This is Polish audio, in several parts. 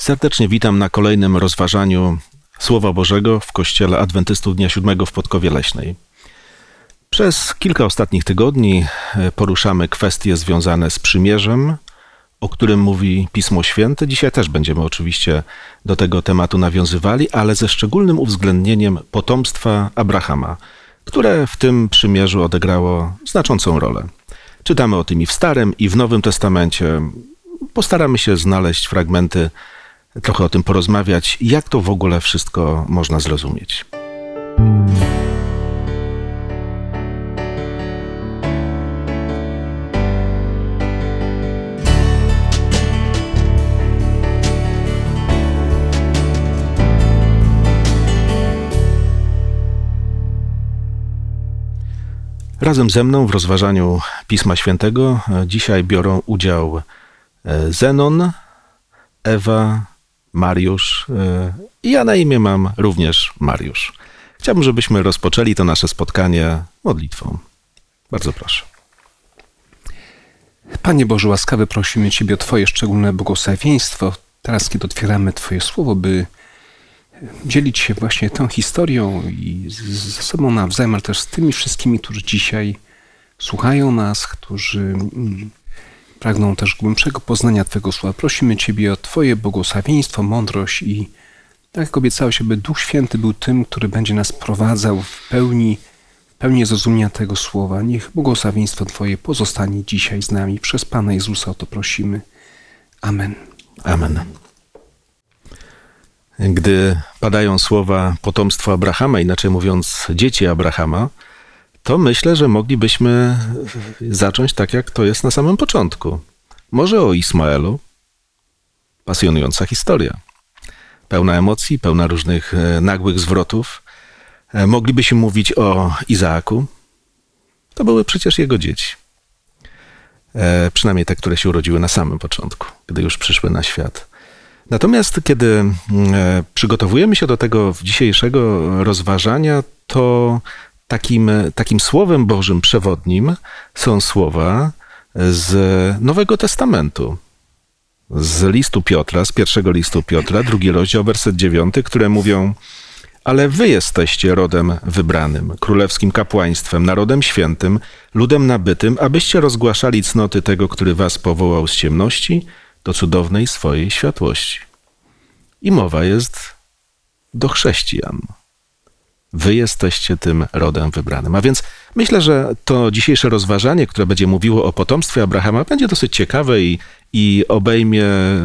Serdecznie witam na kolejnym rozważaniu Słowa Bożego w Kościele Adwentystów Dnia Siódmego w Podkowie Leśnej. Przez kilka ostatnich tygodni e, poruszamy kwestie związane z przymierzem, o którym mówi Pismo Święte. Dzisiaj też będziemy oczywiście do tego tematu nawiązywali, ale ze szczególnym uwzględnieniem potomstwa Abrahama, które w tym przymierzu odegrało znaczącą rolę. Czytamy o tym i w Starym, i w Nowym Testamencie. Postaramy się znaleźć fragmenty trochę o tym porozmawiać, jak to w ogóle wszystko można zrozumieć. Razem ze mną w rozważaniu Pisma Świętego dzisiaj biorą udział e, Zenon, Ewa, Mariusz e, i ja na imię mam również Mariusz. Chciałbym, żebyśmy rozpoczęli to nasze spotkanie modlitwą. Bardzo proszę. Panie Boże, łaskawy prosimy Ciebie o Twoje szczególne błogosławieństwo. Teraz, kiedy otwieramy Twoje słowo, by dzielić się właśnie tą historią i ze sobą nawzajem, ale też z tymi wszystkimi, którzy dzisiaj słuchają nas, którzy mm, pragną też głębszego poznania Twojego Słowa. Prosimy Ciebie o Twoje błogosławieństwo, mądrość i tak jak obiecałeś, aby Duch Święty był tym, który będzie nas prowadzał w pełni, w pełni zrozumienia tego Słowa. Niech błogosławieństwo Twoje pozostanie dzisiaj z nami. Przez Pana Jezusa o to prosimy. Amen. Amen. Gdy padają słowa potomstwa Abrahama, inaczej mówiąc dzieci Abrahama, to myślę, że moglibyśmy zacząć tak, jak to jest na samym początku. Może o Ismaelu. Pasjonująca historia. Pełna emocji, pełna różnych e, nagłych zwrotów. E, moglibyśmy mówić o Izaaku. To były przecież jego dzieci. E, przynajmniej te, które się urodziły na samym początku, gdy już przyszły na świat. Natomiast kiedy przygotowujemy się do tego dzisiejszego rozważania, to takim, takim słowem Bożym przewodnim są słowa z Nowego Testamentu. Z listu Piotra, z pierwszego listu Piotra, drugi rozdział, werset dziewiąty, które mówią: Ale wy jesteście rodem wybranym, królewskim kapłaństwem, narodem świętym, ludem nabytym, abyście rozgłaszali cnoty tego, który was powołał z ciemności do cudownej swojej światłości. I mowa jest do chrześcijan. Wy jesteście tym rodem wybranym. A więc myślę, że to dzisiejsze rozważanie, które będzie mówiło o potomstwie Abrahama, będzie dosyć ciekawe i, i obejmie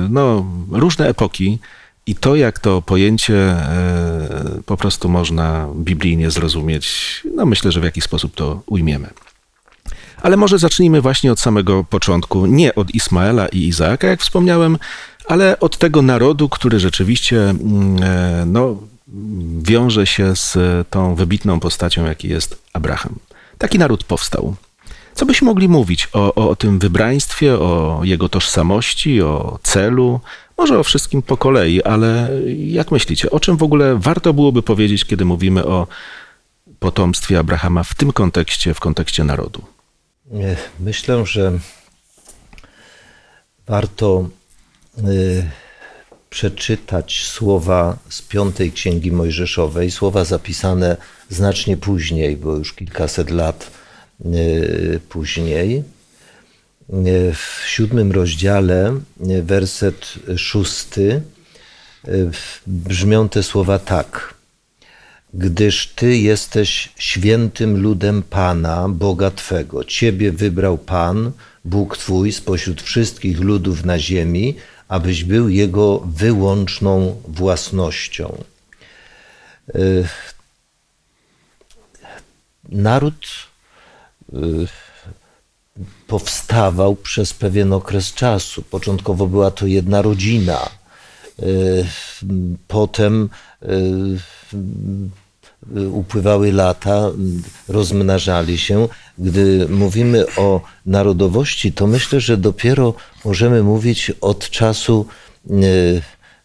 no, różne epoki i to, jak to pojęcie e, po prostu można biblijnie zrozumieć, no myślę, że w jakiś sposób to ujmiemy. Ale może zacznijmy właśnie od samego początku, nie od Ismaela i Izaaka, jak wspomniałem, ale od tego narodu, który rzeczywiście mm, e, no, wiąże się z tą wybitną postacią, jaki jest Abraham. Taki naród powstał. Co byśmy mogli mówić o, o, tym wybraństwie, o jego tożsamości, o celu, może o wszystkim po kolei, ale jak myślicie, o czym w ogóle warto byłoby powiedzieć, kiedy mówimy o potomstwie Abrahama w tym kontekście, w kontekście narodu? Myślę, że warto y, przeczytać słowa z piątej księgi Mojżeszowej, słowa zapisane znacznie później, bo już kilkaset lat e, później. E, w siódmym rozdziale, e, werset szósty, brzmią te słowa tak. Gdyż Ty jesteś świętym ludem Pana, Boga Twego. Ciebie wybrał Pan, Bóg Twój, spośród wszystkich ludów na ziemi, abyś był Jego wyłączną własnością. Y, naród y, powstawał przez pewien okres czasu. Początkowo była to jedna rodzina, y, potem upływały lata, rozmnażali się. Gdy mówimy o narodowości, to myślę, że dopiero możemy mówić od czasu e,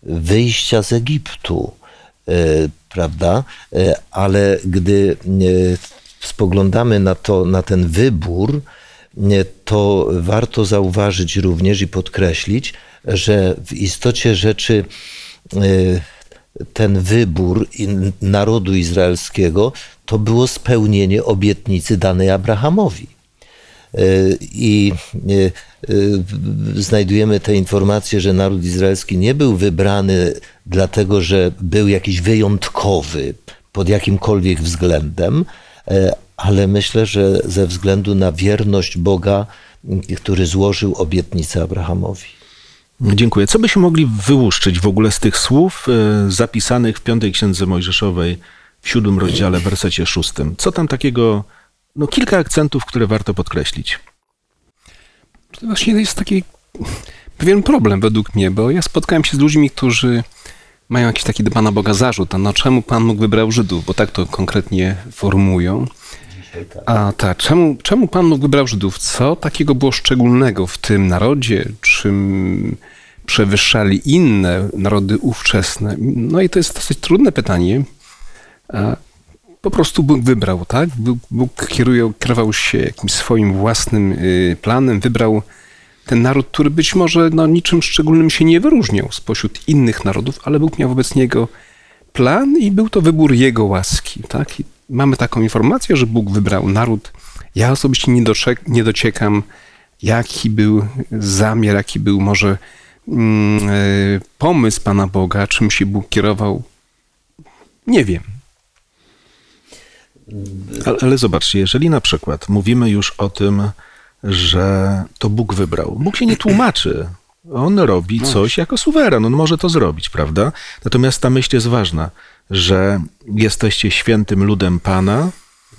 wyjścia z Egiptu, e, prawda? Ale gdy spoglądamy na, to, na ten wybór, to warto zauważyć również i podkreślić, że w istocie rzeczy y, ten wybór narodu izraelskiego to było spełnienie obietnicy danej Abrahamowi. Y, I y, znajdujemy te informacje, że naród izraelski nie był wybrany dlatego, że był jakiś wyjątkowy pod jakimkolwiek względem, ale myślę, że ze względu na wierność Boga, który złożył obietnicę Abrahamowi. Dziękuję. Co byśmy mogli wyłuszczyć w ogóle z tych słów e, zapisanych w piątej księdze Mojżeszowej w siódmym rozdziale, wersecie szóstym? Co tam takiego, no kilka akcentów, które warto podkreślić? To właśnie jest taki pewien problem według mnie, bo ja spotkałem się z ludźmi, którzy mają jakiś taki do Pana Boga zarzut, a no czemu Pan Bóg wybrał Żydów, bo tak to konkretnie formują. A tak, czemu, czemu Pan wybrał Żydów? Co takiego było szczególnego w tym narodzie? Czym przewyższali inne narody ówczesne? No i to jest dosyć trudne pytanie. Po prostu Bóg wybrał, tak? Bóg, Bóg kieruje, kierował się jakimś swoim własnym y, planem, wybrał ten naród, który być może no, niczym szczególnym się nie wyróżniał spośród innych narodów, ale Bóg miał wobec niego plan i był to wybór jego łaski. Tak? I mamy taką informację, że Bóg wybrał naród. Ja osobiście nie, doczek, nie dociekam, jaki był zamiar, jaki był może e, pomysł Pana Boga, czym się Bóg kierował. Nie wiem. Ale, ale zobaczcie, jeżeli na przykład mówimy już o tym, że to Bóg wybrał. Bóg się nie tłumaczy. On robi no. coś jako suweren, on może to zrobić, prawda? Natomiast ta myśl jest ważna, że jesteście świętym ludem Pana,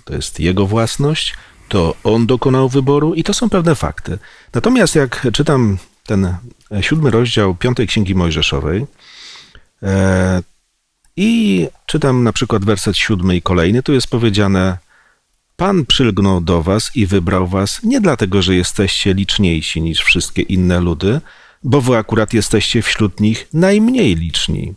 to jest Jego własność, to On dokonał wyboru i to są pewne fakty. Natomiast jak czytam ten siódmy rozdział piątej Księgi Mojżeszowej e, i czytam na przykład werset siódmy i kolejny, tu jest powiedziane Pan przylgnął do was i wybrał was nie dlatego, że jesteście liczniejsi niż wszystkie inne ludy, bo wy akurat jesteście wśród nich najmniej liczni.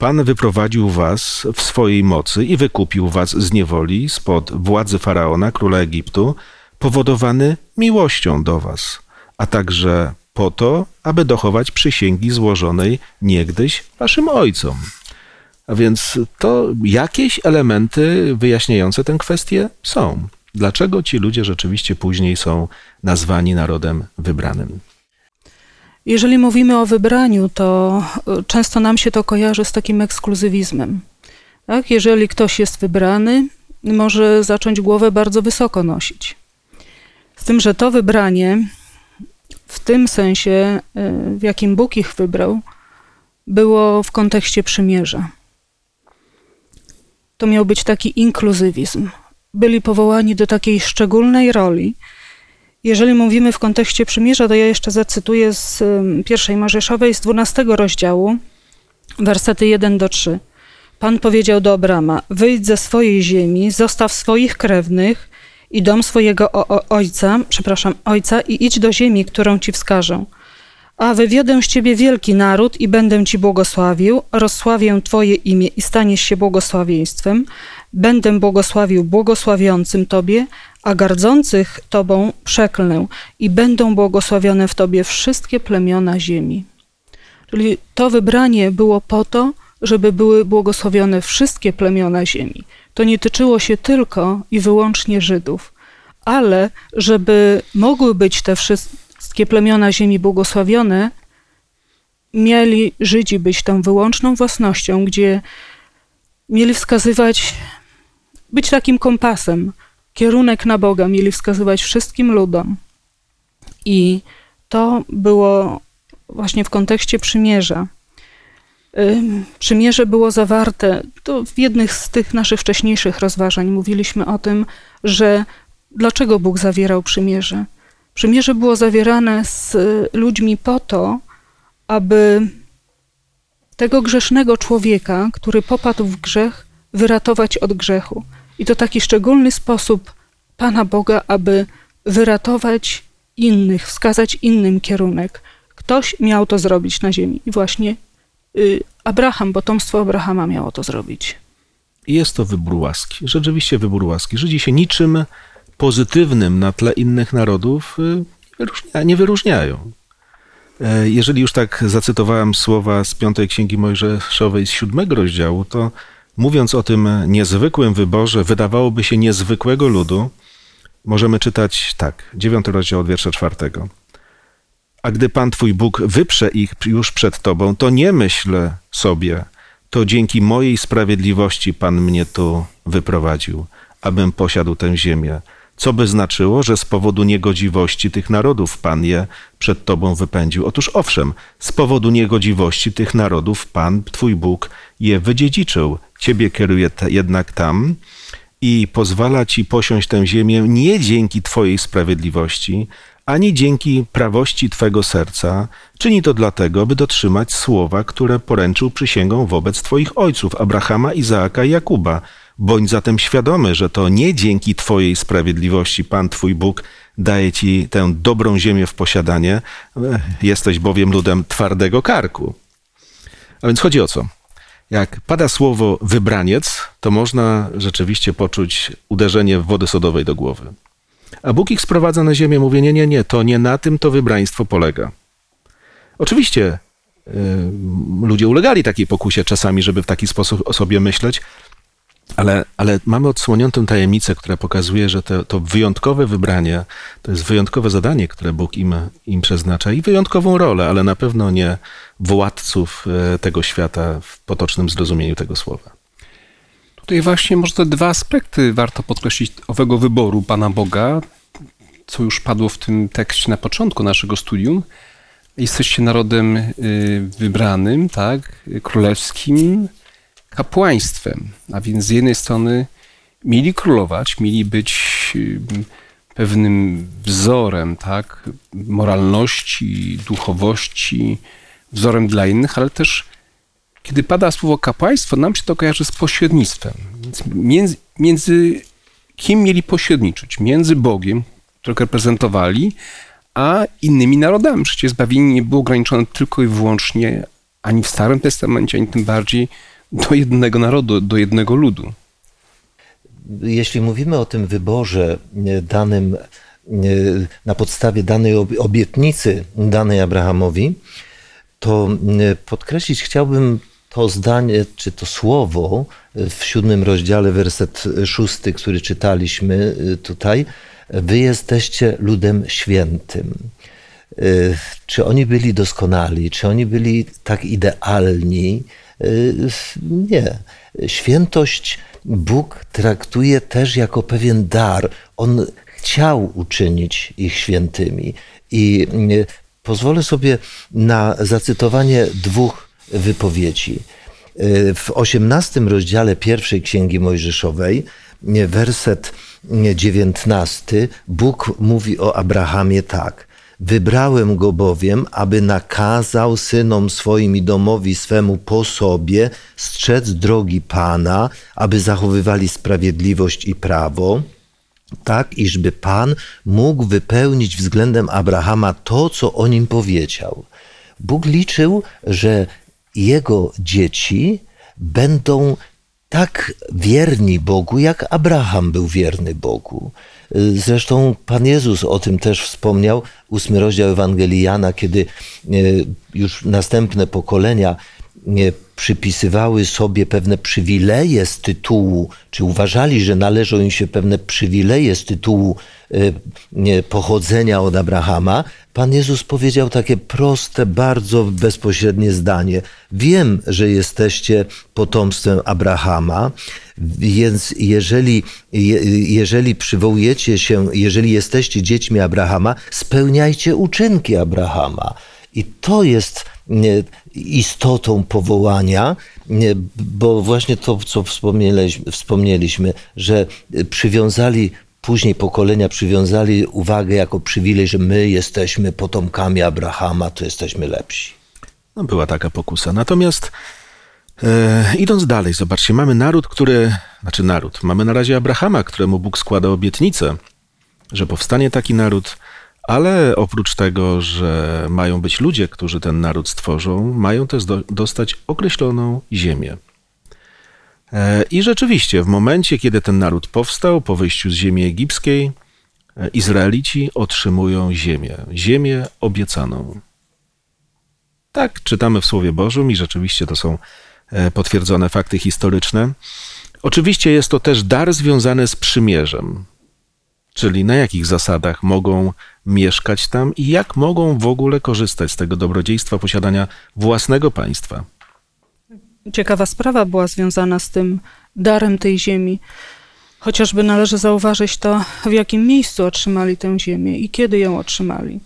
Pan wyprowadził was w swojej mocy i wykupił was z niewoli spod władzy faraona, króla Egiptu, powodowany miłością do was, a także po to, aby dochować przysięgi złożonej niegdyś waszym ojcom. A więc to jakieś elementy wyjaśniające tę kwestię są. Dlaczego ci ludzie rzeczywiście później są nazwani narodem wybranym? Jeżeli mówimy o wybraniu, to e, często nam się to kojarzy z takim ekskluzywizmem. Tak? Jeżeli ktoś jest wybrany, może zacząć głowę bardzo wysoko nosić. Z tym, że to wybranie, w tym sensie, e, w jakim Bóg ich wybrał, było w kontekście przymierza to miał być taki inkluzywizm. Byli powołani do takiej szczególnej roli. Jeżeli mówimy w kontekście przymierza, to ja jeszcze zacytuję z pierwszej Mojżeszowej z 12 rozdziału, wersety 1 do 3. Pan powiedział do Abrama: Wyjdź ze swojej ziemi, zostaw swoich krewnych i dom swojego ojca, przepraszam, ojca i idź do ziemi, którą ci wskażę a wywiodę z ciebie wielki naród i będę ci błogosławił, rozsławię twoje imię i staniesz się błogosławieństwem, będę błogosławił błogosławiącym tobie, a gardzących tobą przeklnę i będą błogosławione w tobie wszystkie plemiona ziemi. Czyli to wybranie było po to, żeby były błogosławione wszystkie plemiona ziemi. To nie tyczyło się tylko i wyłącznie Żydów, ale żeby mogły być te wszystkie wszystkie plemiona ziemi błogosławione, mieli Żydzi być tą wyłączną własnością, gdzie mieli wskazywać, być takim kompasem, kierunek na Boga mieli wskazywać wszystkim ludom. I to było właśnie w kontekście przymierza. Przymierze było zawarte, to w jednych z tych naszych wcześniejszych rozważań mówiliśmy o tym, że dlaczego Bóg zawierał przymierze. Przymierze było zawierane z ludźmi po to, aby tego grzesznego człowieka, który popadł w grzech, wyratować od grzechu. I to taki szczególny sposób Pana Boga, aby wyratować innych, wskazać innym kierunek. Ktoś miał to zrobić na ziemi. I właśnie y, Abraham, potomstwo Abrahama miało to zrobić. Jest to wybór łaski. Rzeczywiście wybór łaski. Żydzi się niczym pozytywnym na tle innych narodów y, nie wyróżniają. E, Jeżeli już tak zacytowałem słowa z piątej księgi Mojżeszowej z siódmego rozdziału, to mówiąc o tym niezwykłym wyborze, wydawałoby się niezwykłego ludu, możemy czytać tak, dziewiąty rozdział od wiersza czwartego. A gdy Pan Twój Bóg wyprze ich już przed Tobą, to nie myśl sobie, to dzięki mojej sprawiedliwości Pan mnie tu wyprowadził, abym posiadł tę ziemię. Co by znaczyło, że z powodu niegodziwości tych narodów Pan je przed Tobą wypędził? Otóż owszem, z powodu niegodziwości tych narodów Pan, Twój Bóg, je wydziedziczył. Ciebie kieruje jednak tam i pozwala Ci posiąść tę ziemię nie dzięki Twojej sprawiedliwości, ani dzięki prawości Twego serca. Czyni to dlatego, by dotrzymać słowa, które poręczył przysięgą wobec Twoich ojców, Abrahama, Izaaka i Jakuba. Bądź zatem świadomy, że to nie dzięki Twojej sprawiedliwości Pan Twój Bóg daje Ci tę dobrą ziemię w posiadanie, jesteś bowiem ludem twardego karku. A więc chodzi o co? Jak pada słowo wybraniec, to można rzeczywiście poczuć uderzenie wody sodowej do głowy. A Bóg ich sprowadza na ziemię, mówi: Nie, nie, nie, to nie na tym to wybraństwo polega. Oczywiście y, ludzie ulegali takiej pokusie czasami, żeby w taki sposób o sobie myśleć, ale, ale mamy odsłoniętą tajemnicę, która pokazuje, że to, to wyjątkowe wybranie to jest wyjątkowe zadanie, które Bóg im, im przeznacza i wyjątkową rolę, ale na pewno nie władców e, tego świata w potocznym zrozumieniu tego słowa. Tutaj właśnie może te dwa aspekty warto podkreślić owego wyboru Pana Boga, co już padło w tym tekście na początku naszego studium. Jesteście narodem y, wybranym, tak, królewskim, kapłaństwem. A więc z jednej strony mieli królować, mieli być pewnym wzorem, tak, moralności, duchowości, wzorem dla innych, ale też kiedy pada słowo kapłaństwo, nam się to kojarzy z pośrednictwem. Więc między, między kim mieli pośredniczyć? Między Bogiem, którego reprezentowali, a innymi narodami. Przecież zbawienie nie było ograniczone tylko i wyłącznie ani w Starym Testamencie, ani tym bardziej do jednego narodu, do jednego ludu. Jeśli mówimy o tym wyborze e, danym e, na podstawie danej ob- obietnicy danej Abrahamowi, to e, podkreślić chciałbym to zdanie, czy to słowo w siódmym rozdziale, werset szósty, który czytaliśmy tutaj. Wy jesteście ludem świętym. Czy oni byli doskonali? Czy oni byli tak idealni? Nie. Świętość Bóg traktuje też jako pewien dar. On chciał uczynić ich świętymi. I pozwolę sobie na zacytowanie dwóch wypowiedzi. W osiemnastym rozdziale pierwszej Księgi Mojżeszowej, werset dziewiętnasty, Bóg mówi o Abrahamie tak. Wybrałem go bowiem, aby nakazał synom swoim i domowi swemu po sobie strzec drogi Pana, aby zachowywali sprawiedliwość i prawo, tak iżby Pan mógł wypełnić względem Abrahama to, co o nim powiedział. Bóg liczył, że jego dzieci będą tak wierni Bogu, jak Abraham był wierny Bogu. Zresztą Pan Jezus o tym też wspomniał, ósmy rozdział Ewangelii Jana, kiedy już następne pokolenia przypisywały sobie pewne przywileje z tytułu, czy uważali, że należą im się pewne przywileje z tytułu pochodzenia od Abrahama, Pan Jezus powiedział takie proste, bardzo bezpośrednie zdanie. Wiem, że jesteście potomstwem Abrahama, więc jeżeli, jeżeli przywołujecie się, jeżeli jesteście dziećmi Abrahama, spełniajcie uczynki Abrahama. I to jest istotą powołania, bo właśnie to, co wspomnieliśmy, wspomnieliśmy że przywiązali później pokolenia przywiązali uwagę jako przywilej, że my jesteśmy potomkami Abrahama, to jesteśmy lepsi. No, była taka pokusa. Natomiast e, idąc dalej, zobaczcie, mamy naród, który, znaczy naród, mamy na razie Abrahama, któremu Bóg składa obietnicę, że powstanie taki naród, ale oprócz tego, że mają być ludzie, którzy ten naród stworzą, mają też do, dostać określoną ziemię. I rzeczywiście, w momencie, kiedy ten naród powstał, po wyjściu z ziemi egipskiej, Izraelici otrzymują ziemię, ziemię obiecaną. Tak, czytamy w Słowie Bożym i rzeczywiście to są e, potwierdzone fakty historyczne. Oczywiście jest to też dar związany z przymierzem, czyli na jakich zasadach mogą mieszkać tam i jak mogą w ogóle korzystać z tego dobrodziejstwa posiadania własnego państwa. Ciekawa sprawa była związana z tym darem tej ziemi. Chociażby należy zauważyć to, w jakim miejscu otrzymali tę ziemię i kiedy ją otrzymali.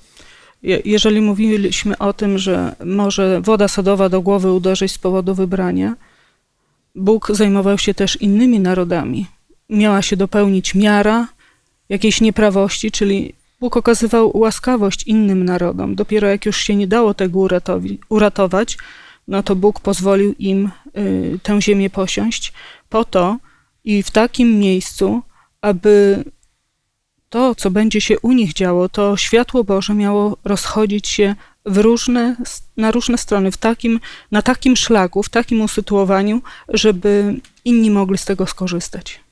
Je- Jeżeli mówiliśmy o tym, że może woda sodowa do głowy uderzyć z powodu wybrania, Bóg zajmował się też innymi narodami. Miała się dopełnić miara jakiejś nieprawości, czyli Bóg okazywał łaskawość innym narodom. Dopiero jak już się nie dało tego uratowi- uratować, no to Bóg pozwolił im y, tę ziemię posiąść po to i w takim miejscu, aby to, co będzie się u nich działo, to światło Boże miało rozchodzić się w różne, na różne strony, w takim, na takim szlaku, w takim usytuowaniu, żeby inni mogli z tego skorzystać.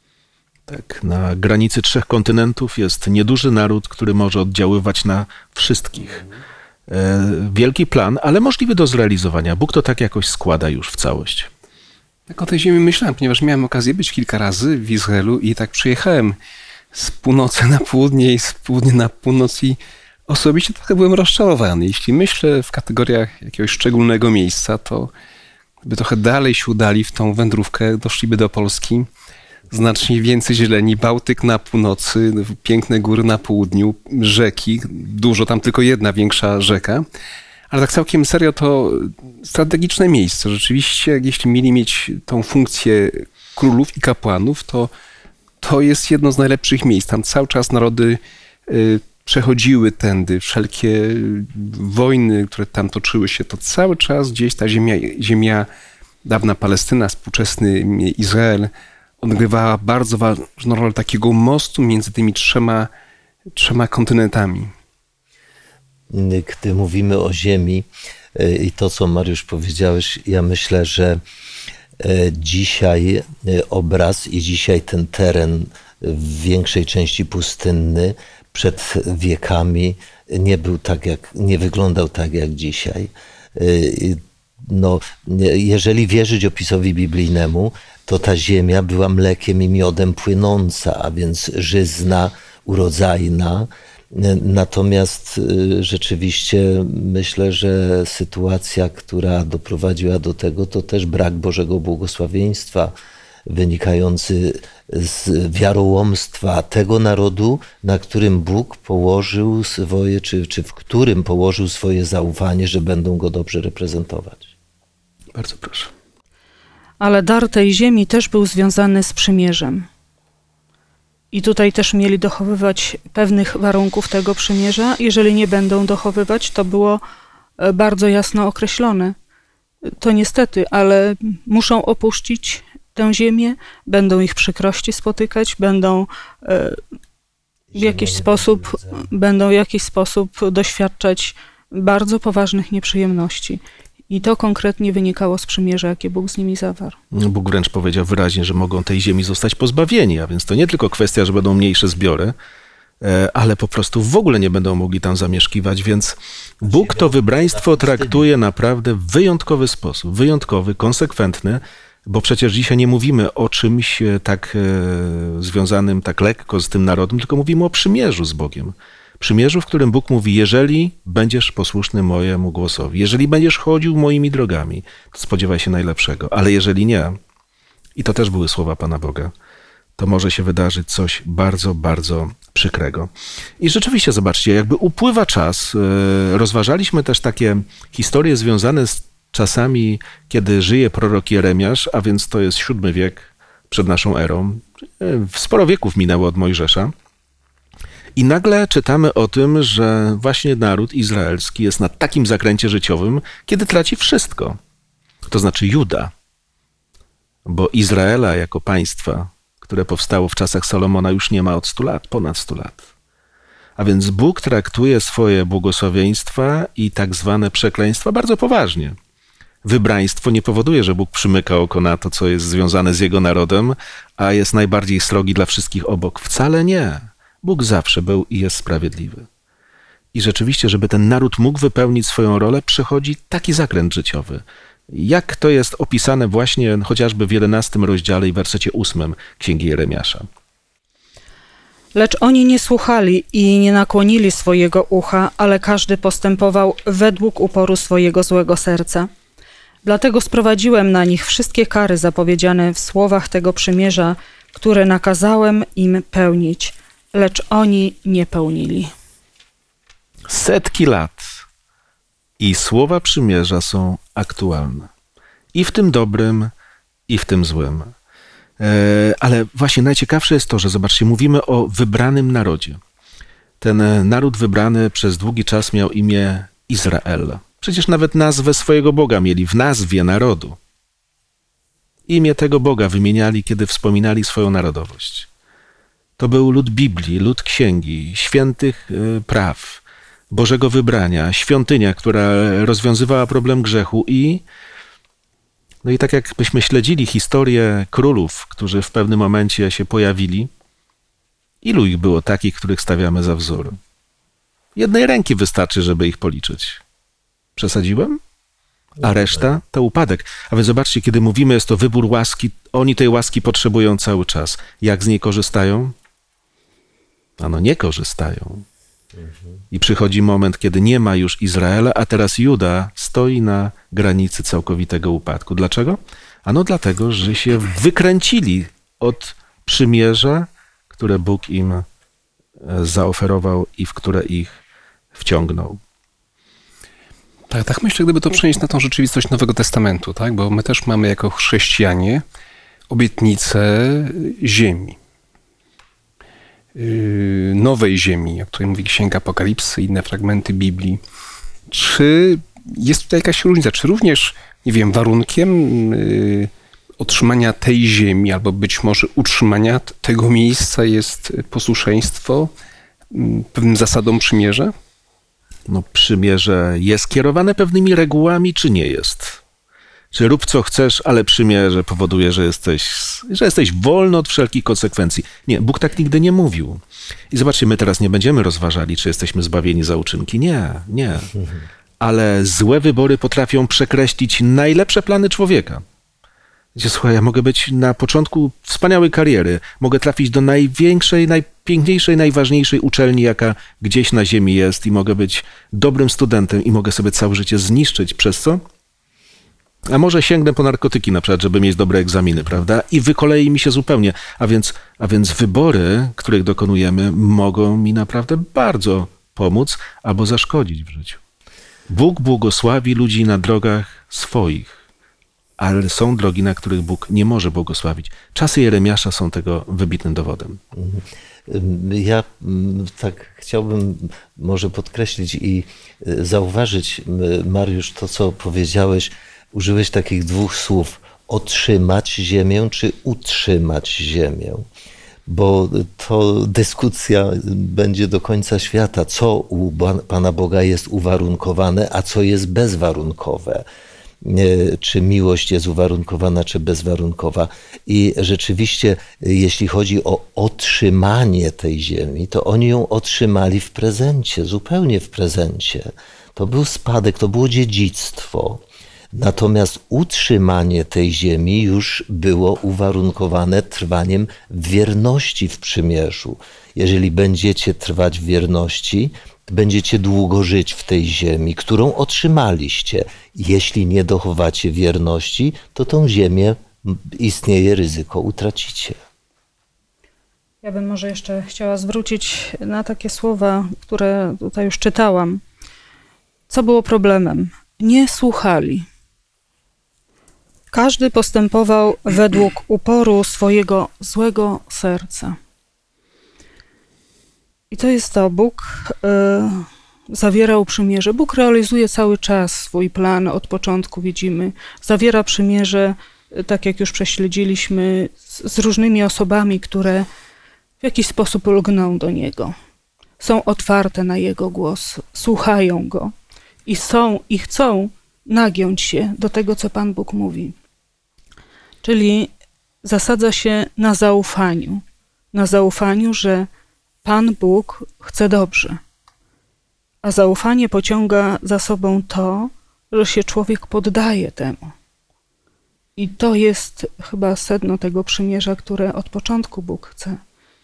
Tak, na granicy trzech kontynentów jest nieduży naród, który może oddziaływać na wszystkich. E, wielki plan, ale możliwy do zrealizowania. Bóg to tak jakoś składa już w całość. Tak o tej ziemi myślałem, ponieważ miałem okazję być kilka razy w Izraelu i tak przyjechałem z północy na południe i z południa na północ i osobiście trochę byłem rozczarowany. Jeśli myślę w kategoriach jakiegoś szczególnego miejsca, to gdyby trochę dalej się udali w tą wędrówkę, doszliby do Polski. Znacznie więcej zieleni, Bałtyk na północy, piękne góry na południu, rzeki, dużo, tam tylko jedna większa rzeka. Ale tak całkiem serio to strategiczne miejsce. Rzeczywiście, jeśli mieli mieć tą funkcję królów i kapłanów, to to jest jedno z najlepszych miejsc. Tam cały czas narody y, przechodziły tędy, wszelkie wojny, które tam toczyły się, to cały czas gdzieś ta ziemia, ziemia dawna Palestyna, współczesny Izrael odgrywała bardzo ważną rolę takiego mostu między tymi trzema, trzema kontynentami. Gdy mówimy o ziemi y, i to, co Mariusz powiedziałeś, ja myślę, że y, dzisiaj y, obraz i dzisiaj ten teren w większej części pustynny przed wiekami nie był tak jak, nie wyglądał tak jak dzisiaj. No, jeżeli wierzyć opisowi biblijnemu, to ta ziemia była mlekiem i miodem płynąca, a więc żyzna, urodzajna. Natomiast rzeczywiście myślę, że sytuacja, która doprowadziła do tego, to też brak Bożego błogosławieństwa wynikający z wiarołomstwa tego narodu, na którym Bóg położył swoje, czy, czy w którym położył swoje zaufanie, że będą go dobrze reprezentować. Bardzo proszę. Ale dar tej ziemi też był związany z przymierzem. I tutaj też mieli dochowywać pewnych warunków tego przymierza. Jeżeli nie będą dochowywać, to było bardzo jasno określone. To niestety, ale muszą opuścić tę ziemię, będą ich przykrości spotykać, będą w jakiś sposób, będą w jakiś sposób doświadczać bardzo poważnych nieprzyjemności. I to konkretnie wynikało z przymierza, jakie Bóg z nimi zawarł. Bóg wręcz powiedział wyraźnie, że mogą tej ziemi zostać pozbawieni, a więc to nie tylko kwestia, że będą mniejsze zbiory, ale po prostu w ogóle nie będą mogli tam zamieszkiwać, więc Bóg to wybraństwo traktuje naprawdę w wyjątkowy sposób, wyjątkowy, konsekwentny, bo przecież dzisiaj nie mówimy o czymś tak e, związanym tak lekko z tym narodem, tylko mówimy o przymierzu z Bogiem. Przymierzu, w którym Bóg mówi: Jeżeli będziesz posłuszny mojemu głosowi, jeżeli będziesz chodził moimi drogami, to spodziewaj się najlepszego. Ale jeżeli nie, i to też były słowa Pana Boga, to może się wydarzyć coś bardzo, bardzo przykrego. I rzeczywiście, zobaczcie, jakby upływa czas, e, rozważaliśmy też takie historie związane z czasami, kiedy żyje prorok Jeremiasz, a więc to jest VII wiek przed naszą erą. Sporo wieków minęło od Mojżesza. I nagle czytamy o tym, że właśnie naród izraelski jest na takim zakręcie życiowym, kiedy traci wszystko. To znaczy Juda. Bo Izraela jako państwa, które powstało w czasach Salomona, już nie ma od 100 lat, ponad 100 lat. A więc Bóg traktuje swoje błogosławieństwa i tak zwane przekleństwa bardzo poważnie. Wybraństwo nie powoduje, że Bóg przymyka oko na to, co jest związane z jego narodem, a jest najbardziej srogi dla wszystkich obok. Wcale nie. Bóg zawsze był i jest sprawiedliwy. I rzeczywiście, żeby ten naród mógł wypełnić swoją rolę, przychodzi taki zakręt życiowy. Jak to jest opisane właśnie chociażby w 11 rozdziale i wersecie 8 Księgi Jeremiasza. Lecz oni nie słuchali i nie nakłonili swojego ucha, ale każdy postępował według uporu swojego złego serca. Dlatego sprowadziłem na nich wszystkie kary zapowiedziane w słowach tego przymierza, które nakazałem im pełnić, lecz oni nie pełnili. Setki lat i słowa przymierza są aktualne. I w tym dobrym, i w tym złym. E, Ale właśnie najciekawsze jest to, że zobaczcie, mówimy o wybranym narodzie. Ten e, naród wybrany przez długi czas miał imię Izrael. Przecież nawet nazwę swojego Boga mieli w nazwie narodu. Imię tego Boga wymieniali, kiedy wspominali swoją narodowość. To był lud Biblii, lud księgi, świętych e, praw, Bożego wybrania, świątynia, która rozwiązywała problem grzechu i no i tak jakbyśmy śledzili historię królów, którzy w pewnym momencie się pojawili, ilu ich było takich, których stawiamy za wzór? Jednej ręki wystarczy, żeby ich policzyć. Przesadziłem? A reszta to upadek. A więc zobaczcie, kiedy mówimy, jest to wybór łaski, oni tej łaski potrzebują cały czas. Jak z niej korzystają? Ano nie korzystają. I przychodzi moment, kiedy nie ma już Izraela, a teraz Juda stoi na granicy całkowitego upadku. Dlaczego? Ano dlatego, że się wykręcili od przymierza, które Bóg im e, zaoferował i w które ich wciągnął. Tak, tak myślę, gdyby to przenieść na tą rzeczywistość Nowego Testamentu, tak? Bo my też mamy jako chrześcijanie obietnicę ziemi. Yy, Nowej ziemi, o której mówi Księga Apokalipsy, inne fragmenty Biblii. Czy jest tutaj jakaś różnica? Czy również, nie wiem, warunkiem yy, otrzymania tej ziemi, albo być może utrzymania tego miejsca jest posłuszeństwo mm, pewnym zasadom przymierza? No, przymierze jest kierowane pewnymi regułami, czy nie jest? Czy rób co chcesz, ale przymierze powoduje, że jesteś, że jesteś wolny od wszelkich konsekwencji. Nie, Bóg tak nigdy nie mówił. I zobaczcie, my teraz nie będziemy rozważali, czy jesteśmy zbawieni za uczynki. Nie, nie. Ale złe wybory potrafią przekreślić najlepsze plany człowieka. Gdzie, słuchaj, ja mogę być na początku wspaniałej kariery, mogę trafić do największej, najpiękniejszej, najważniejszej uczelni, jaka gdzieś na ziemi jest, i mogę być dobrym studentem, i mogę sobie całe życie zniszczyć. Przez co? A może sięgnę po narkotyki na przykład, żeby mieć dobre egzaminy, prawda? I wykolei mi się zupełnie. A więc, a więc wybory, których dokonujemy, mogą mi naprawdę bardzo pomóc albo zaszkodzić w życiu. Bóg błogosławi ludzi na drogach swoich, ale są drogi, na których Bóg nie może błogosławić. Czasy Jeremiasza są tego wybitnym dowodem. Ja mm, tak chciałbym może podkreślić i y, zauważyć, Mariusz, to co powiedziałeś. Użyłeś takich dwóch słów: otrzymać ziemię czy utrzymać ziemię. Bo to dyskusja będzie do końca świata, co u Pana Boga jest uwarunkowane, a co jest bezwarunkowe czy miłość jest uwarunkowana, czy bezwarunkowa. I rzeczywiście, jeśli chodzi o otrzymanie tej ziemi, to oni ją otrzymali w prezencie, zupełnie w prezencie. To był spadek, to było dziedzictwo. Natomiast utrzymanie tej ziemi już było uwarunkowane trwaniem wierności w przymierzu. Jeżeli będziecie trwać w wierności, będziecie długo żyć w tej ziemi, którą otrzymaliście. Jeśli nie dochowacie wierności, to tą ziemię istnieje ryzyko utracicie. Ja bym może jeszcze chciała zwrócić na takie słowa, które tutaj już czytałam. Co było problemem? Nie słuchali. Każdy postępował według uporu swojego złego serca. I to jest to. Bóg y, zawierał przymierze. Bóg realizuje cały czas swój plan od początku, widzimy. Zawiera przymierze, y, tak jak już prześledziliśmy, z, z różnymi osobami, które w jakiś sposób lgną do Niego. Są otwarte na Jego głos, słuchają Go i są i chcą nagiąć się do tego, co Pan Bóg mówi. Czyli zasadza się na zaufaniu. Na zaufaniu, że Pan Bóg chce dobrze. A zaufanie pociąga za sobą to, że się człowiek poddaje temu. I to jest chyba sedno tego przymierza, które od początku Bóg chce.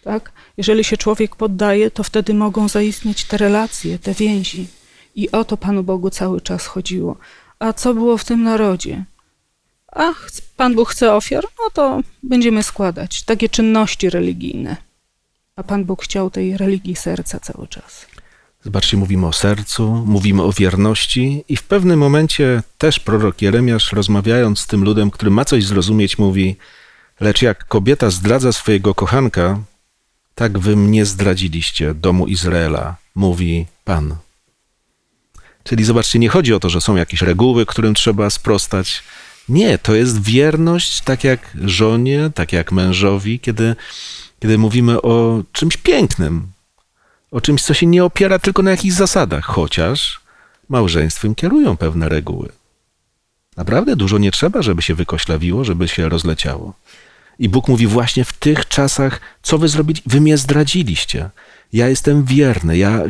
Tak? Jeżeli się człowiek poddaje, to wtedy mogą zaistnieć te relacje, te więzi. I o to Panu Bogu cały czas chodziło. A co było w tym narodzie? A Pan Bóg chce ofiar? No to będziemy składać takie czynności religijne. A Pan Bóg chciał tej religii serca cały czas. Zobaczcie, mówimy o sercu, mówimy o wierności i w pewnym momencie też prorok Jeremiasz, rozmawiając z tym ludem, który ma coś zrozumieć, mówi: Lecz jak kobieta zdradza swojego kochanka, tak wy mnie zdradziliście, domu Izraela, mówi Pan. Czyli zobaczcie, nie chodzi o to, że są jakieś reguły, którym trzeba sprostać. Nie, to jest wierność, tak jak żonie, tak jak mężowi, kiedy, kiedy mówimy o czymś pięknym, o czymś, co się nie opiera tylko na jakichś zasadach, chociaż małżeństwem kierują pewne reguły. Naprawdę dużo nie trzeba, żeby się wykoślawiło, żeby się rozleciało. I Bóg mówi właśnie w tych czasach, co wy zrobili? Wy mnie zdradziliście. Ja jestem wierny, ja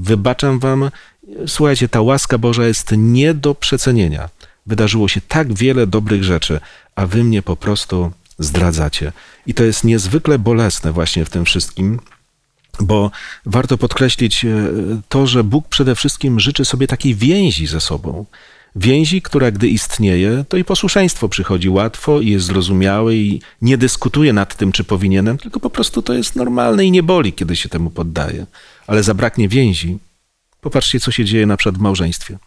wybaczam wam. Słuchajcie, ta łaska Boża jest nie do przecenienia. Wydarzyło się tak wiele dobrych rzeczy, a wy mnie po prostu zdradzacie. I to jest niezwykle bolesne właśnie w tym wszystkim, bo warto podkreślić e, to, że Bóg przede wszystkim życzy sobie takiej więzi ze sobą. Więzi, która gdy istnieje, to i posłuszeństwo przychodzi łatwo i jest zrozumiałe i nie dyskutuje nad tym, czy powinienem, tylko po prostu to jest normalne i nie boli, kiedy się temu poddaje. Ale zabraknie więzi. Popatrzcie, co się dzieje na przykład w małżeństwie.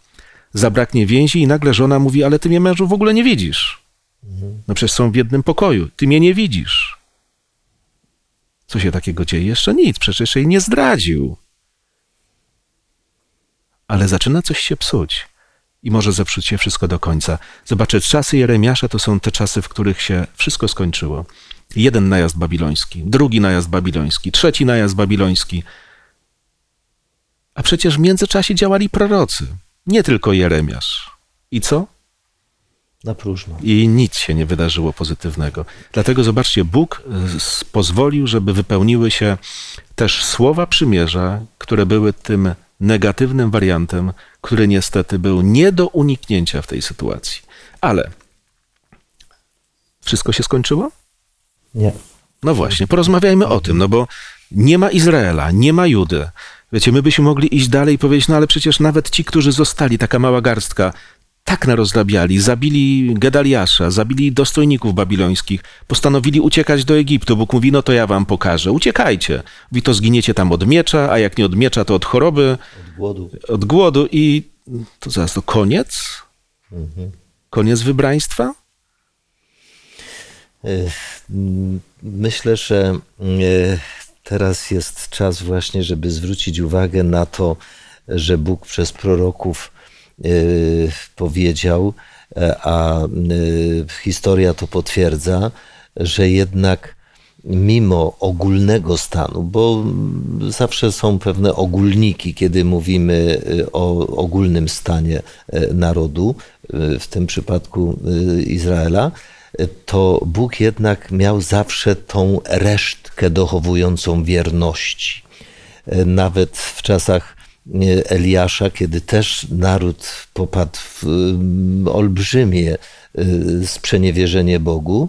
Zabraknie więzi i nagle żona mówi, ale ty mnie mężu w ogóle nie widzisz. No przecież są w jednym pokoju. Ty mnie nie widzisz. Co się takiego dzieje? Jeszcze nic, przecież jej nie zdradził. Ale zaczyna coś się psuć i może zepsuć się wszystko do końca. Zobaczcie, czasy Jeremiasza to są te czasy, w których się wszystko skończyło. Jeden najazd babiloński, drugi najazd babiloński, trzeci najazd babiloński. A przecież w międzyczasie działali prorocy, nie tylko Jeremiasz. I co? Na próżno. i nic się nie wydarzyło pozytywnego. Dlatego zobaczcie, Bóg s- pozwolił, żeby wypełniły się też słowa przymierza, które były tym negatywnym wariantem, który niestety był nie do uniknięcia w tej sytuacji. Ale wszystko się skończyło? Nie. No właśnie, porozmawiajmy o tym, no bo nie ma Izraela, nie ma Judy. Wiecie, my byśmy mogli iść dalej i powiedzieć, no ale przecież nawet ci, którzy zostali, taka mała garstka, tak narozrabiali, zabili Gedaliasza, zabili dostojników babilońskich, postanowili uciekać do Egiptu. Bóg mówi, no to ja wam pokażę, uciekajcie. Mówi, to zginiecie tam od miecza, a jak nie od miecza, to od choroby, Od głodu. od głodu i to zaraz, to koniec? Koniec wybraństwa? Myślę, że y, teraz jest czas właśnie, żeby zwrócić uwagę na to, że Bóg przez proroków y, powiedział, e, a y, historia to potwierdza, że jednak mimo ogólnego stanu, bo zawsze są pewne ogólniki, kiedy mówimy y, o ogólnym stanie y, narodu, y, w tym przypadku Izraela, to Bóg jednak miał zawsze tą resztkę dochowującą wierności. Nawet w czasach Eliasza, kiedy też naród popadł w olbrzymie sprzeniewierzenie Bogu,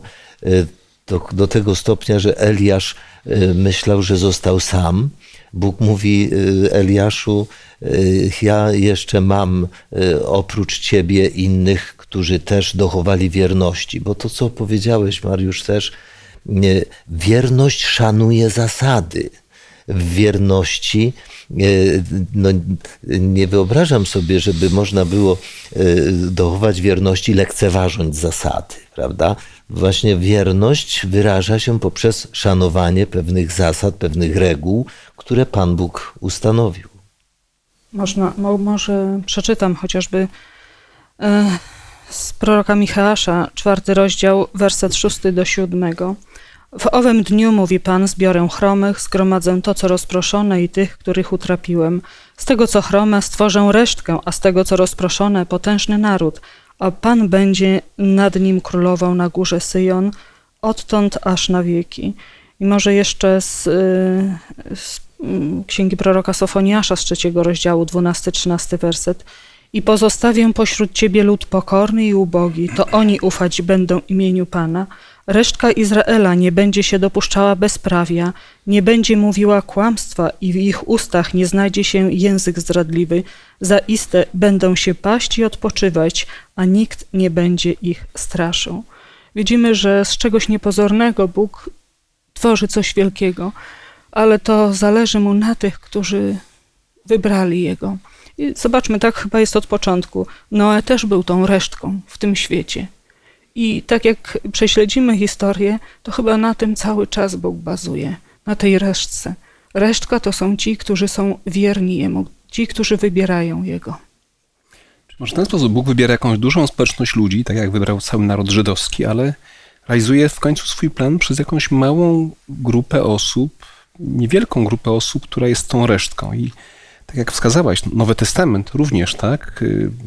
do, do tego stopnia, że Eliasz y, myślał, że został sam. Bóg mówi y, Eliaszu, y, ja jeszcze mam oprócz ciebie innych, którzy też dochowali wierności. Bo to, co powiedziałeś, Mariusz, też, wierność szanuje zasady. W wierności no, nie wyobrażam sobie, żeby można było e, dochować wierności lekceważąc zasady, prawda? Właśnie wierność wyraża się poprzez szanowanie pewnych zasad, pewnych reguł, które Pan Bóg ustanowił. Można, mo, może przeczytam chociażby e, z proroka Michała, czwarty rozdział, werset szósty do siódmego. W owym dniu, mówi Pan, zbiorę chromych, zgromadzę to, co rozproszone i tych, których utrapiłem. Z tego, co chrome, stworzę resztkę, a z tego, co rozproszone, potężny naród, a Pan będzie nad nim królował na górze Syjon, odtąd aż na wieki. I może jeszcze z, y, z mm, księgi proroka Sofoniasza z trzeciego rozdziału, 12-13 werset. I pozostawię pośród ciebie lud pokorny i ubogi, to oni ufać będą imieniu Pana. Resztka Izraela nie będzie się dopuszczała bezprawia, nie będzie mówiła kłamstwa i w ich ustach nie znajdzie się język zdradliwy. Zaiste będą się paść i odpoczywać, a nikt nie będzie ich straszył. Widzimy, że z czegoś niepozornego Bóg tworzy coś wielkiego, ale to zależy mu na tych, którzy wybrali Jego. I zobaczmy, tak chyba jest od początku. Noe też był tą resztką w tym świecie. I tak jak prześledzimy historię, to chyba na tym cały czas Bóg bazuje, na tej resztce. Resztka to są ci, którzy są wierni Jemu, ci, którzy wybierają Jego. Może w ten sposób Bóg wybiera jakąś dużą społeczność ludzi, tak jak wybrał cały naród żydowski, ale realizuje w końcu swój plan przez jakąś małą grupę osób, niewielką grupę osób, która jest tą resztką. I tak jak wskazałaś, Nowy Testament również, tak?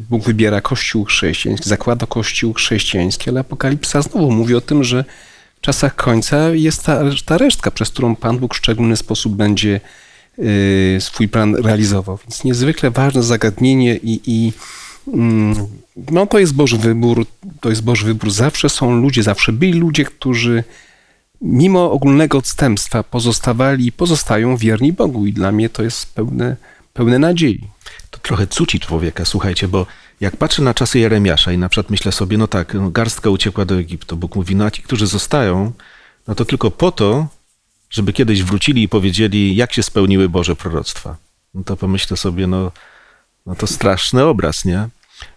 Bóg wybiera Kościół chrześcijański, zakłada Kościół chrześcijański, ale Apokalipsa znowu mówi o tym, że w czasach końca jest ta, ta resztka, przez którą Pan Bóg w szczególny sposób będzie y, swój plan realizował. Więc niezwykle ważne zagadnienie i, i mm, no to jest Boży wybór, to jest Boży wybór. Zawsze są ludzie, zawsze byli ludzie, którzy mimo ogólnego odstępstwa pozostawali i pozostają wierni Bogu i dla mnie to jest pełne pełne nadziei. To trochę cuci człowieka, słuchajcie, bo jak patrzę na czasy Jeremiasza i na przykład myślę sobie, no tak, no garstka uciekła do Egiptu, Bóg mówi, no a ci, którzy zostają, no to tylko po to, żeby kiedyś wrócili i powiedzieli, jak się spełniły Boże proroctwa. No to pomyślę sobie, no, no to straszny obraz, nie?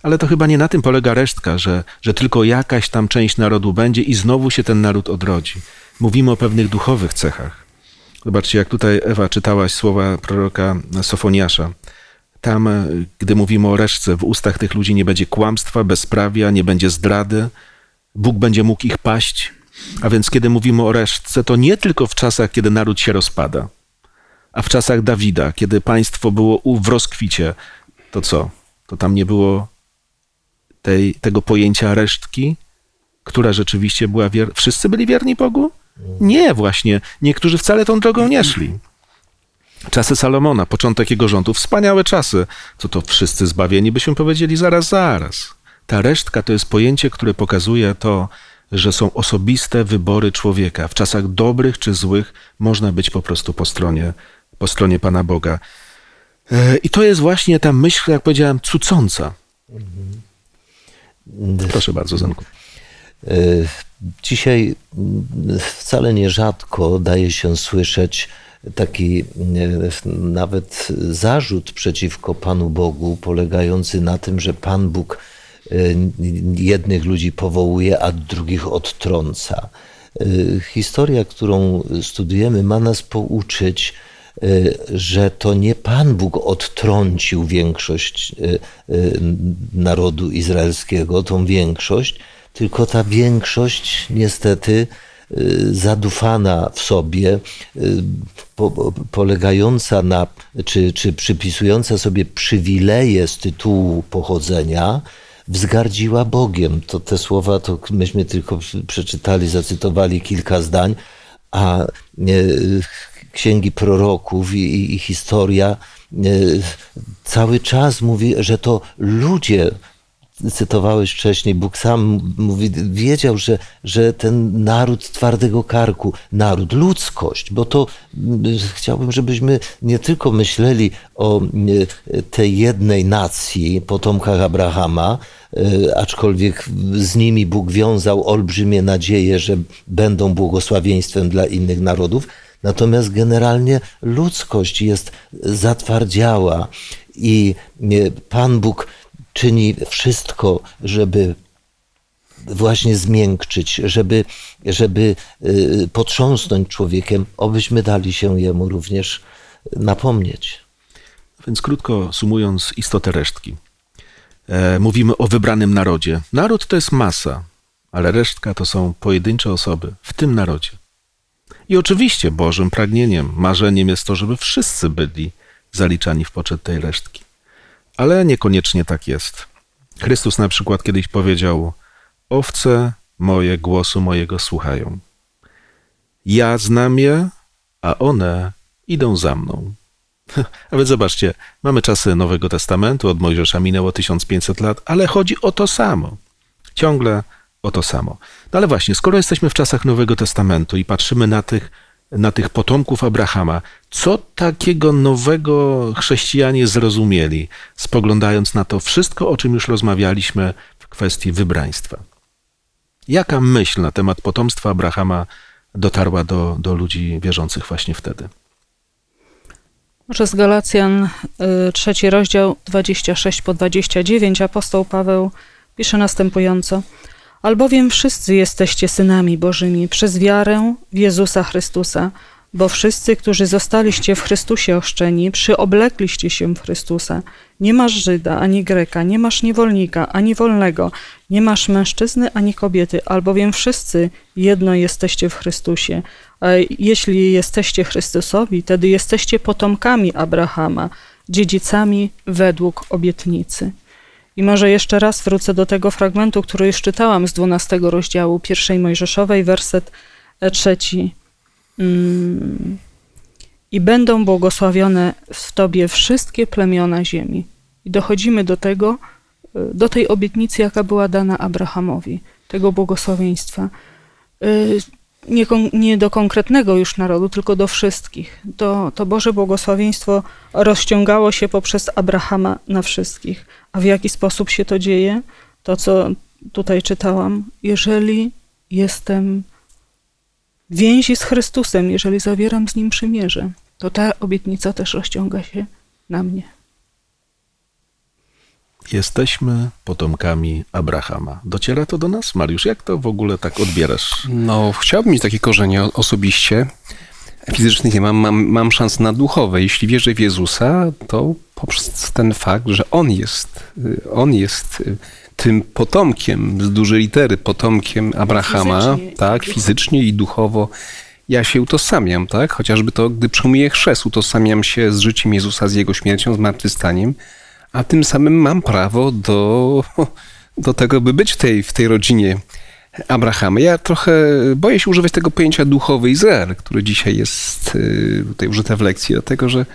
Ale to chyba nie na tym polega resztka, że, że tylko jakaś tam część narodu będzie i znowu się ten naród odrodzi. Mówimy o pewnych duchowych cechach. Zobaczcie, jak tutaj Ewa czytałaś słowa proroka Sofoniasza. Tam, e, gdy mówimy o reszce, w ustach tych ludzi nie będzie kłamstwa, bezprawia, nie będzie zdrady. Bóg będzie mógł ich paść. A więc, kiedy mówimy o resztce, to nie tylko w czasach, kiedy naród się rozpada, a w czasach Dawida, kiedy państwo było w rozkwicie, to co? To tam nie było tej, tego pojęcia resztki, która rzeczywiście była wierna. Wszyscy byli wierni Bogu? Nie, właśnie. Niektórzy wcale tą drogą nie szli. Czasy Salomona, początek jego rządów, wspaniałe czasy. Co to wszyscy zbawieni, byśmy powiedzieli zaraz, zaraz. Ta resztka to jest pojęcie, które pokazuje to, że są osobiste wybory człowieka. W czasach dobrych czy złych można być po prostu po stronie, po stronie Pana Boga. E, I to jest właśnie ta myśl, jak powiedziałem, cucąca. Proszę bardzo, Zenku. E, Dzisiaj mm, wcale nierzadko daje się słyszeć taki e, nawet zarzut przeciwko Panu Bogu, polegający na tym, że Pan Bóg e, jednych ludzi powołuje, a drugich odtrąca. Historia, którą studujemy, ma nas pouczyć, że to nie Pan Bóg odtrącił większość narodu izraelskiego, tą większość, tylko ta większość niestety y, zadufana w sobie, y, po, polegająca na, czy, czy przypisująca sobie przywileje z tytułu pochodzenia, wzgardziła Bogiem. To te słowa to myśmy tylko przeczytali, zacytowali kilka zdań, a y, księgi proroków i, i historia cały czas mówi, że to ludzie cytowałeś wcześniej, Bóg sam mówi, wiedział, że, że ten naród twardego karku, naród, ludzkość, bo to chciałbym, żebyśmy nie tylko myśleli o e, tej jednej nacji, potomkach Abrahama, e, aczkolwiek z nimi Bóg wiązał olbrzymie nadzieje, że będą błogosławieństwem dla innych narodów, Natomiast generalnie ludzkość jest zatwardziała i e, Pan Bóg czyni wszystko, żeby właśnie zmiękczyć, żeby, żeby y, potrząsnąć człowiekiem, obyśmy dali się jemu również napomnieć. Więc krótko sumując istotę resztki. E, mówimy o wybranym narodzie. Naród to jest masa, ale resztka to są pojedyncze osoby w tym narodzie. I oczywiście Bożym pragnieniem, marzeniem jest to, żeby wszyscy byli zaliczani w poczet tej resztki ale niekoniecznie tak jest. Chrystus na przykład kiedyś powiedział: Owce moje głosu mojego słuchają. Ja znam je, a one idą za mną. A więc zobaczcie, mamy czasy Nowego Testamentu, od Mojżesza minęło 1500 lat, ale chodzi o to samo. Ciągle o to samo. No ale właśnie, skoro jesteśmy w czasach Nowego Testamentu i patrzymy na tych, na tych potomków Abrahama, co takiego nowego chrześcijanie zrozumieli, spoglądając na to wszystko, o czym już rozmawialiśmy w kwestii wybraństwa? Jaka myśl na temat potomstwa Abrahama dotarła do, do ludzi wierzących właśnie wtedy? Może z Galacjan, y, trzeci rozdział, 26 po 29, apostoł Paweł pisze następująco. Albowiem wszyscy jesteście synami Bożymi przez wiarę w Jezusa Chrystusa, bo wszyscy, którzy zostaliście w Chrystusie oszczeni, przyoblekliście się w Chrystusa. Nie masz Żyda, ani Greka, nie masz niewolnika, ani wolnego, nie masz mężczyzny, ani kobiety, albowiem wszyscy jedno jesteście w Chrystusie. A jeśli jesteście Chrystusowi, wtedy jesteście potomkami Abrahama, dziedzicami według obietnicy. I może jeszcze raz wrócę do tego fragmentu, który już czytałam z 12 rozdziału pierwszej Mojżeszowej, werset trzeci. Mm. I będą błogosławione w Tobie wszystkie plemiona ziemi. I dochodzimy do tego, y, do tej obietnicy, jaka była dana Abrahamowi, tego błogosławieństwa. Nie, nie, do konkretnego już narodu, tylko do wszystkich. To, to Boże błogosławieństwo rozciągało się poprzez Abrahama na wszystkich. A w jaki sposób się to dzieje? To, co tutaj czytałam. Jeżeli jestem więzi z Chrystusem, jeżeli zawieram z Nim przymierze, to ta obietnica też rozciąga się na mnie. Jesteśmy potomkami Abrahama. Dociera to do nas? Mariusz, jak to w ogóle tak odbierasz? No, chciałbym mieć takie korzenie osobiście. Fizycznych nie mam, mam, mam szans na duchowe. Jeśli wierzę w Jezusa, to poprzez ten fakt, że On jest, y, On jest y, tym potomkiem z dużej litery, potomkiem Abrahama, fizycznie tak, fizycznie i duchowo ja się utożsamiam, tak? Chociażby to, gdy przyjmuję chrzest, utożsamiam się z życiem Jezusa, z Jego śmiercią, zmartwychwstaniem, a tym samym mam prawo do, do tego, by być w tej, w tej rodzinie Abrahama. Ja trochę boję się używać tego pojęcia duchowy Izrael, który dzisiaj jest y, tutaj użyte w lekcji, dlatego że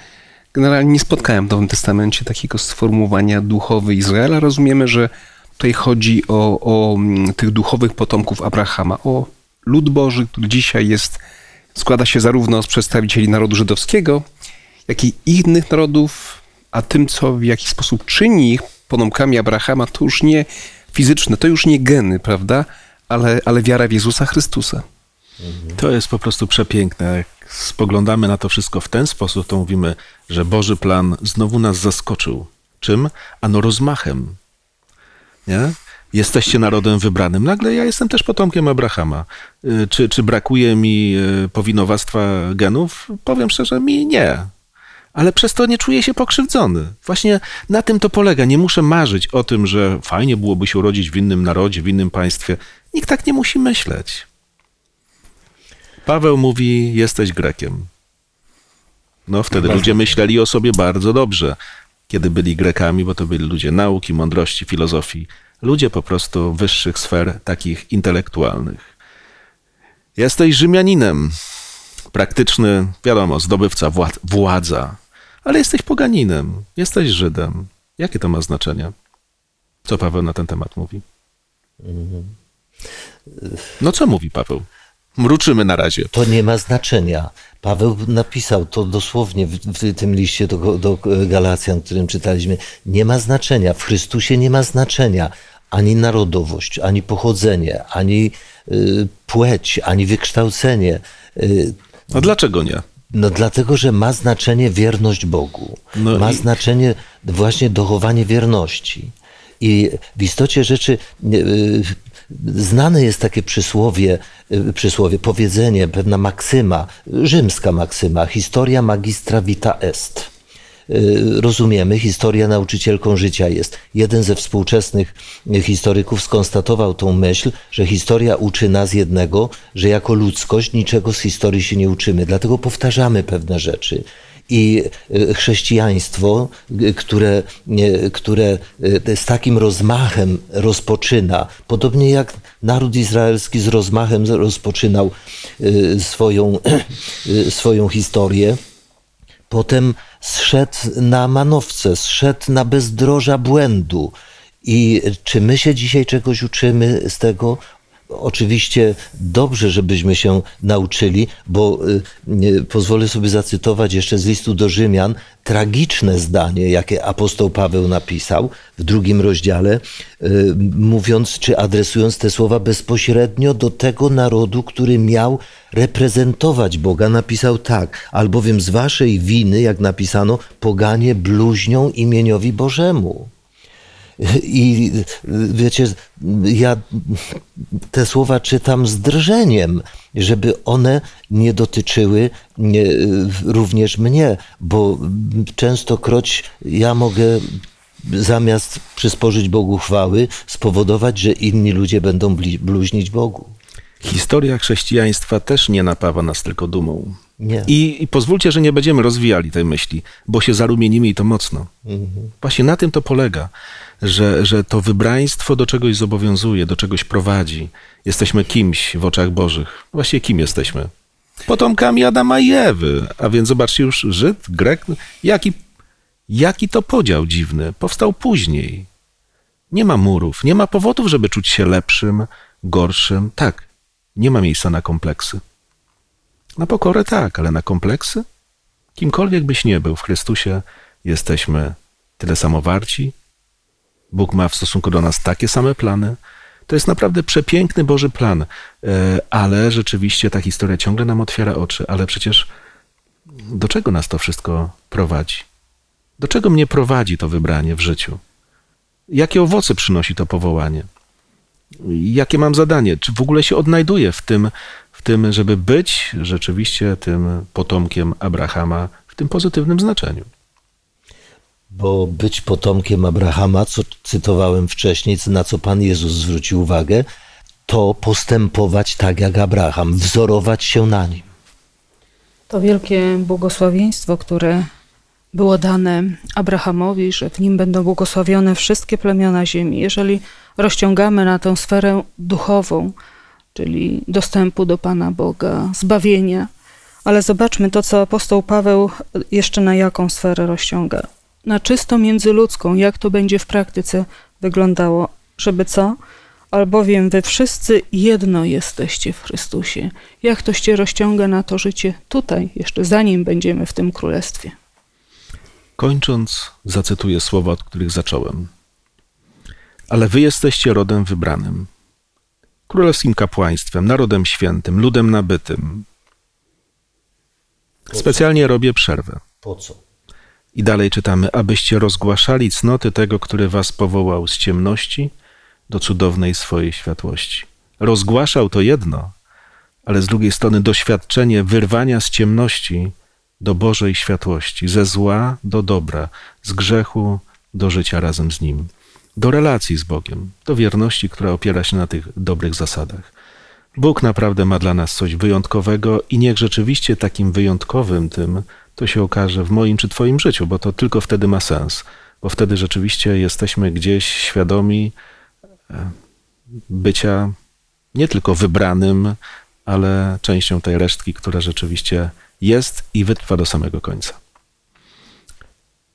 generalnie nie spotkałem w Nowym Testamencie takiego sformułowania duchowy Izrael, rozumiemy, że tutaj chodzi o, o mm, tych duchowych potomków Abrahama, o lud Boży, który dzisiaj jest, składa się zarówno z przedstawicieli narodu żydowskiego, jak i innych narodów, a tym, co w jakiś sposób czyni ich potomkami Abrahama, to już nie fizyczne, to już nie geny, prawda? Ale, ale wiara w Jezusa Chrystusa. To jest po prostu przepiękne. Jak spoglądamy na to wszystko w ten sposób, to mówimy, że Boży plan znowu nas zaskoczył. Czym? Ano rozmachem. Nie? Jesteście narodem wybranym. Nagle ja jestem też potomkiem Abrahama. Y, czy, czy brakuje mi y, powinowactwa genów? Powiem szczerze, mi nie ale przez to nie czuję się pokrzywdzony. Właśnie na tym to polega. Nie muszę marzyć o tym, że fajnie byłoby się urodzić w innym narodzie, w innym państwie. Nikt tak nie musi myśleć. Paweł mówi: Jesteś Grekiem. No, wtedy ludzie myśleli o sobie bardzo dobrze, kiedy byli Grekami, bo to byli ludzie nauki, mądrości, filozofii, ludzie po prostu wyższych sfer, takich intelektualnych. Jesteś Rzymianinem, praktyczny, wiadomo, zdobywca władza, ale jesteś poganinem, jesteś Żydem. Jakie to ma znaczenie? Co Paweł na ten temat mówi? No co mówi Paweł? Mruczymy na razie. To nie ma znaczenia. Paweł napisał to dosłownie w, w tym liście do, do Galacjan, którym czytaliśmy. Nie ma znaczenia. W Chrystusie nie ma znaczenia ani narodowość, ani pochodzenie, ani y, płeć, ani wykształcenie. Y, A dlaczego nie? No dlatego, że ma znaczenie wierność Bogu. No ma i... znaczenie właśnie dochowanie wierności. I w istocie rzeczy yy, znane jest takie przysłowie, yy, przysłowie, powiedzenie, pewna maksyma, rzymska maksyma, historia magistra vita est rozumiemy, historia nauczycielką życia jest. Jeden ze współczesnych historyków skonstatował tą myśl, że historia uczy nas jednego, że jako ludzkość niczego z historii się nie uczymy, dlatego powtarzamy pewne rzeczy. I y, chrześcijaństwo, y, które, które z takim rozmachem rozpoczyna, podobnie jak naród izraelski z rozmachem rozpoczynał swoją, swoją historię, potem zszedł na manowce, zszedł na bezdroża błędu. I czy my się dzisiaj czegoś uczymy z tego? Oczywiście dobrze, żebyśmy się nauczyli, bo y, pozwolę sobie zacytować jeszcze z listu do Rzymian tragiczne zdanie, jakie apostoł Paweł napisał w drugim rozdziale, y, mówiąc czy adresując te słowa bezpośrednio do tego narodu, który miał reprezentować Boga. Napisał tak, albowiem z waszej winy, jak napisano, poganie bluźnią imieniowi Bożemu. I wiecie, ja te słowa czytam z drżeniem, żeby one nie dotyczyły nie, również mnie, bo częstokroć ja mogę zamiast przysporzyć Bogu chwały, spowodować, że inni ludzie będą bluźnić Bogu. Historia chrześcijaństwa też nie napawa nas tylko dumą. Nie. I, I pozwólcie, że nie będziemy rozwijali tej myśli, bo się zarumienimy i to mocno. Mhm. Właśnie na tym to polega, że, że to wybraństwo do czegoś zobowiązuje, do czegoś prowadzi. Jesteśmy kimś w oczach Bożych. Właśnie kim jesteśmy? Potomkami Adama i Ewy. A więc zobaczcie już Żyd, Grek. Jaki, jaki to podział dziwny. Powstał później. Nie ma murów, nie ma powodów, żeby czuć się lepszym, gorszym. Tak, nie ma miejsca na kompleksy. Na pokorę tak, ale na kompleksy? Kimkolwiek byś nie był w Chrystusie, jesteśmy tyle samo warci. Bóg ma w stosunku do nas takie same plany. To jest naprawdę przepiękny Boży plan, e, ale rzeczywiście ta historia ciągle nam otwiera oczy. Ale przecież do czego nas to wszystko prowadzi? Do czego mnie prowadzi to wybranie w życiu? Jakie owoce przynosi to powołanie? Jakie mam zadanie? Czy w ogóle się odnajduję w tym, w tym, żeby być rzeczywiście tym potomkiem Abrahama w tym pozytywnym znaczeniu? Bo być potomkiem Abrahama, co cytowałem wcześniej, na co Pan Jezus zwrócił uwagę, to postępować tak jak Abraham, wzorować się na nim. To wielkie błogosławieństwo, które było dane Abrahamowi, że w nim będą błogosławione wszystkie plemiona ziemi. Jeżeli rozciągamy na tę sferę duchową, czyli dostępu do Pana Boga, zbawienia, ale zobaczmy to, co apostoł Paweł jeszcze na jaką sferę rozciąga. Na czysto międzyludzką, jak to będzie w praktyce wyglądało, żeby co? Albowiem wy wszyscy jedno jesteście w Chrystusie. Jak to się rozciąga na to życie tutaj, jeszcze zanim będziemy w tym królestwie. Kończąc, zacytuję słowa, od których zacząłem. Ale wy jesteście rodem wybranym, królewskim kapłaństwem, narodem świętym, ludem nabytym. Specjalnie robię przerwę. Po co? I dalej czytamy, abyście rozgłaszali cnoty tego, który was powołał z ciemności do cudownej swojej światłości. Rozgłaszał to jedno, ale z drugiej strony doświadczenie wyrwania z ciemności do Bożej światłości, ze zła do dobra, z grzechu do życia razem z Nim, do relacji z Bogiem, do wierności, która opiera się na tych dobrych zasadach. Bóg naprawdę ma dla nas coś wyjątkowego i niech rzeczywiście takim wyjątkowym tym to się okaże w moim czy Twoim życiu, bo to tylko wtedy ma sens, bo wtedy rzeczywiście jesteśmy gdzieś świadomi e, bycia nie tylko wybranym, ale częścią tej resztki, która rzeczywiście jest i wytrwa do samego końca.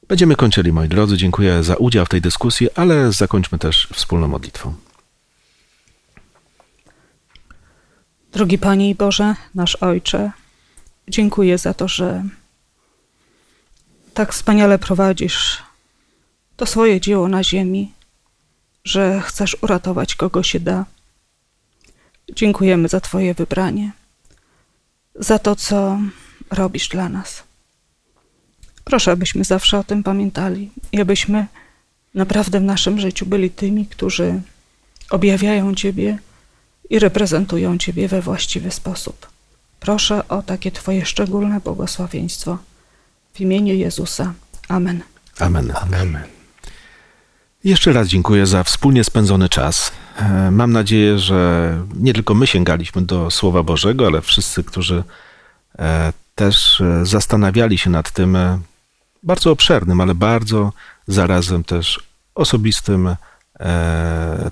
Będziemy kończyli, moi drodzy. Dziękuję za udział w tej dyskusji, ale zakończmy też wspólną modlitwą. Drogi Panie i Boże, nasz Ojcze, dziękuję za to, że tak wspaniale prowadzisz to swoje dzieło na ziemi, że chcesz uratować kogo się da. Dziękujemy za Twoje wybranie, za to, co robisz dla nas. Proszę, abyśmy zawsze o tym pamiętali i abyśmy naprawdę w naszym życiu byli tymi, którzy objawiają Ciebie i reprezentują Ciebie we właściwy sposób. Proszę o takie Twoje szczególne błogosławieństwo. W imieniu Jezusa. Amen. Amen. Amen. Jeszcze raz dziękuję za wspólnie spędzony czas. E, Mam nadzieję, że nie tylko my sięgaliśmy do Słowa Bożego, ale wszyscy, którzy e, też e, zastanawiali się nad tym bardzo obszernym, ale bardzo zarazem też osobistym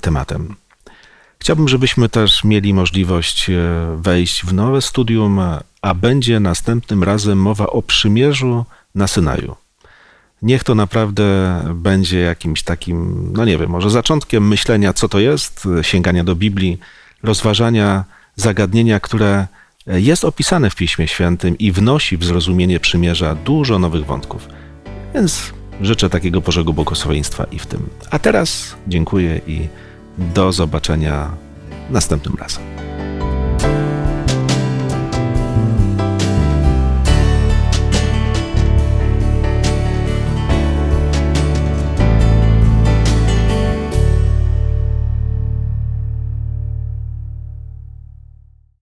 tematem. Chciałbym, żebyśmy też mieli możliwość wejść w nowe studium, a będzie następnym razem mowa o przymierzu na Synaju. Niech to naprawdę będzie jakimś takim, no nie wiem, może zaczątkiem myślenia, co to jest, sięgania do Biblii, rozważania zagadnienia, które jest opisane w Piśmie Świętym i wnosi w zrozumienie przymierza dużo nowych wątków. Więc życzę takiego Bożego błogosławieństwa i w tym. A teraz dziękuję i do zobaczenia następnym razem.